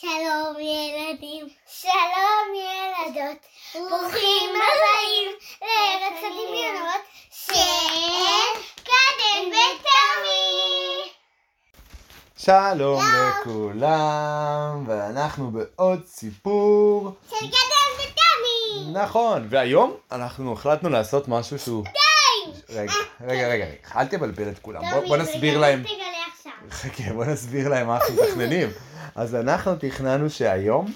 שלום ילדים, שלום ילדות, ברוכים הבאים לארץ הדמיונות של קדם ותמי. שלום לכולם, ואנחנו בעוד סיפור. של קדם ותמי. נכון, והיום אנחנו החלטנו לעשות משהו שהוא... רגע, רגע, רגע, רגע, אל תבלבל את כולם, בוא- נסביר להם. חכה, בוא נסביר להם מה אנחנו מתכננים. אז אנחנו תכננו שהיום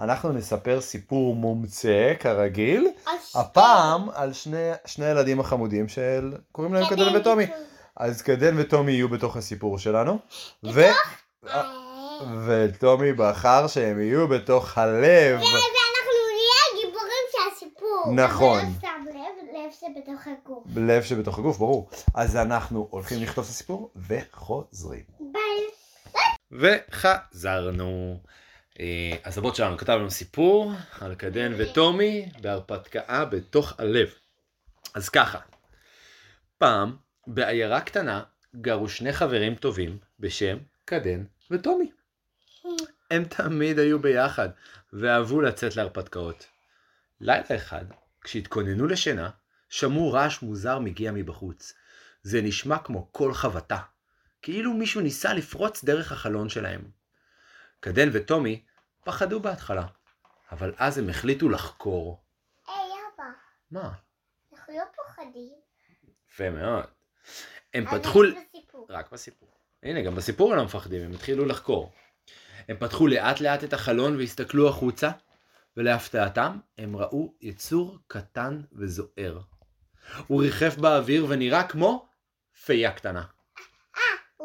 אנחנו נספר סיפור מומצא, כרגיל, הפעם על שני, שני ילדים החמודים של... קוראים להם קדן וטומי. אז קדן וטומי יהיו בתוך הסיפור שלנו, ו... אה, וטומי בחר שהם יהיו בתוך הלב. ואנחנו נהיה הגיבורים של הסיפור. נכון. לא לב שבתוך הגוף. לב שבתוך הגוף, ברור. אז אנחנו הולכים לכתוב את הסיפור וחוזרים. וחזרנו. אה, אז הבוט שלנו כתב לנו סיפור על קדן וטומי בהרפתקה בתוך הלב. אז ככה, פעם בעיירה קטנה גרו שני חברים טובים בשם קדן וטומי. הם תמיד היו ביחד ואהבו לצאת להרפתקאות. לילה אחד, כשהתכוננו לשינה, שמעו רעש מוזר מגיע מבחוץ. זה נשמע כמו קול חבטה, כאילו מישהו ניסה לפרוץ דרך החלון שלהם. קדן וטומי פחדו בהתחלה, אבל אז הם החליטו לחקור. היי אבא, מה? אנחנו לא פוחדים. יפה מאוד. הם פתחו... רק בסיפור. רק בסיפור. הנה, גם בסיפור הם לא מפחדים, הם התחילו לחקור. הם פתחו לאט לאט את החלון והסתכלו החוצה, ולהפתעתם הם ראו יצור קטן וזוער. הוא ריחף באוויר ונראה כמו פיה קטנה.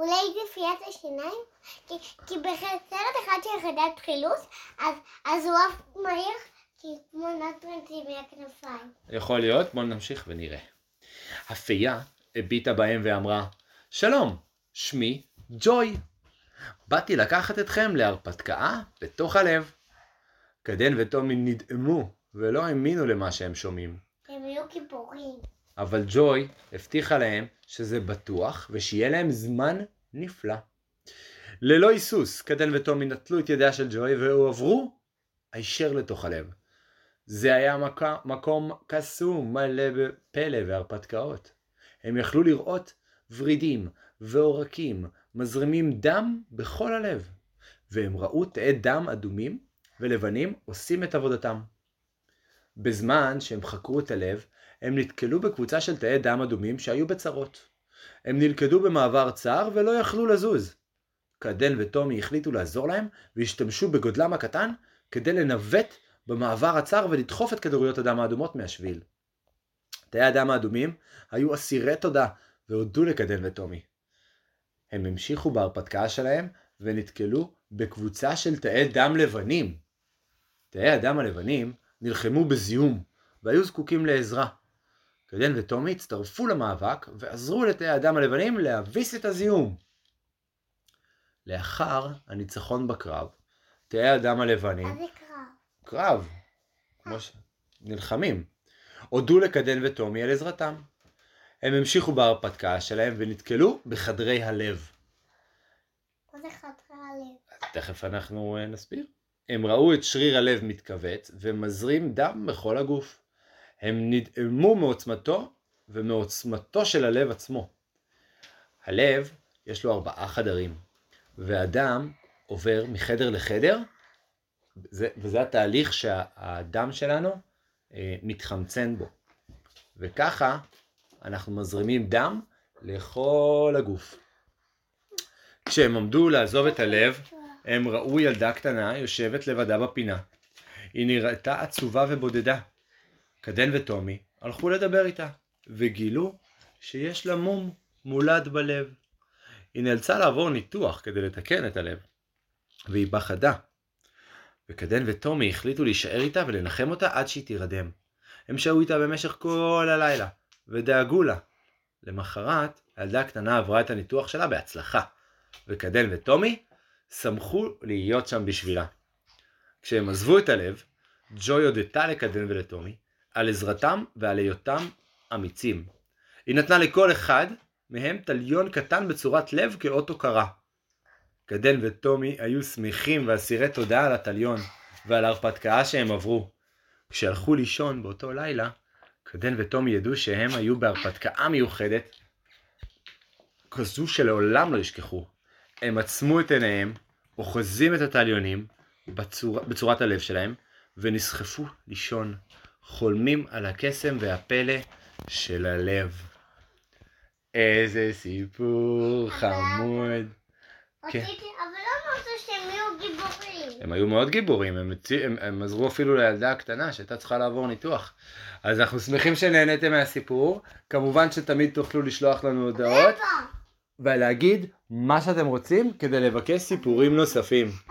אולי זה פיית השיניים? כי, כי בסרט אחד של יחידת חילוץ, אז, אז הוא עף מהיר, כי כמו נטרנטי מהכנפיים. יכול להיות, בואו נמשיך ונראה. הפיה הביטה בהם ואמרה, שלום, שמי ג'וי. באתי לקחת אתכם להרפתקה בתוך הלב. קדן וטומי נדהמו ולא האמינו למה שהם שומעים. הם היו גיבורים. אבל ג'וי הבטיחה להם שזה בטוח ושיהיה להם זמן נפלא. ללא היסוס, קדן וטומי נטלו את ידיה של ג'וי והועברו הישר לתוך הלב. זה היה מק... מקום קסום, מלא בפלא והרפתקאות. הם יכלו לראות ורידים ועורקים מזרימים דם בכל הלב, והם ראו תאי דם אדומים ולבנים עושים את עבודתם. בזמן שהם חקרו את הלב, הם נתקלו בקבוצה של תאי דם אדומים שהיו בצרות. הם נלכדו במעבר צר ולא יכלו לזוז. קדן וטומי החליטו לעזור להם והשתמשו בגודלם הקטן כדי לנווט במעבר הצר ולדחוף את כדוריות הדם האדומות מהשביל. תאי הדם האדומים היו אסירי תודה והודו לקדן וטומי. הם המשיכו בהרפתקה שלהם ונתקלו בקבוצה של תאי דם לבנים. תאי הדם הלבנים נלחמו בזיהום והיו זקוקים לעזרה. קדן וטומי הצטרפו למאבק ועזרו לתאי הדם הלבנים להביס את הזיהום. לאחר הניצחון בקרב, תאי מה הלבנים, זה קרב? קרב, כמו ש... נלחמים, הודו לקדן וטומי על עזרתם. הם המשיכו בהרפתקה שלהם ונתקלו בחדרי הלב. מה זה חתרה הלב? תכף אנחנו אה, נסביר. הם ראו את שריר הלב מתכווץ ומזרים דם בכל הגוף. הם נדהמו מעוצמתו ומעוצמתו של הלב עצמו. הלב יש לו ארבעה חדרים, והדם עובר מחדר לחדר, זה, וזה התהליך שהדם שלנו אה, מתחמצן בו. וככה אנחנו מזרימים דם לכל הגוף. כשהם עמדו לעזוב את הלב, הם ראו ילדה קטנה יושבת לבדה בפינה. היא נראתה עצובה ובודדה. קדן וטומי הלכו לדבר איתה, וגילו שיש לה מום מולד בלב. היא נאלצה לעבור ניתוח כדי לתקן את הלב, והיא פחדה. וקדן וטומי החליטו להישאר איתה ולנחם אותה עד שהיא תירדם. הם שהו איתה במשך כל הלילה, ודאגו לה. למחרת, הילדה הקטנה עברה את הניתוח שלה בהצלחה, וקדן וטומי שמחו להיות שם בשבילה. כשהם עזבו את הלב, ג'וי הודתה לקדן ולטומי על עזרתם ועל היותם אמיצים. היא נתנה לכל אחד מהם תליון קטן בצורת לב כאות הוקרה. גדל וטומי היו שמחים ואסירי תודה על התליון ועל ההרפתקה שהם עברו. כשהלכו לישון באותו לילה, גדל וטומי ידעו שהם היו בהרפתקה מיוחדת, כזו שלעולם לא ישכחו. הם עצמו את עיניהם, אוחזים את התליונים בצור... בצורת הלב שלהם, ונסחפו לישון, חולמים על הקסם והפלא של הלב. איזה סיפור חמוד. כן. אבל לא אמרת שהם יהיו גיבורים. הם היו מאוד גיבורים, הם, הם, הם עזרו אפילו לילדה הקטנה שהייתה צריכה לעבור ניתוח. אז אנחנו שמחים שנהניתם מהסיפור. כמובן שתמיד תוכלו לשלוח לנו הודעות ולהגיד מה שאתם רוצים כדי לבקש סיפורים נוספים.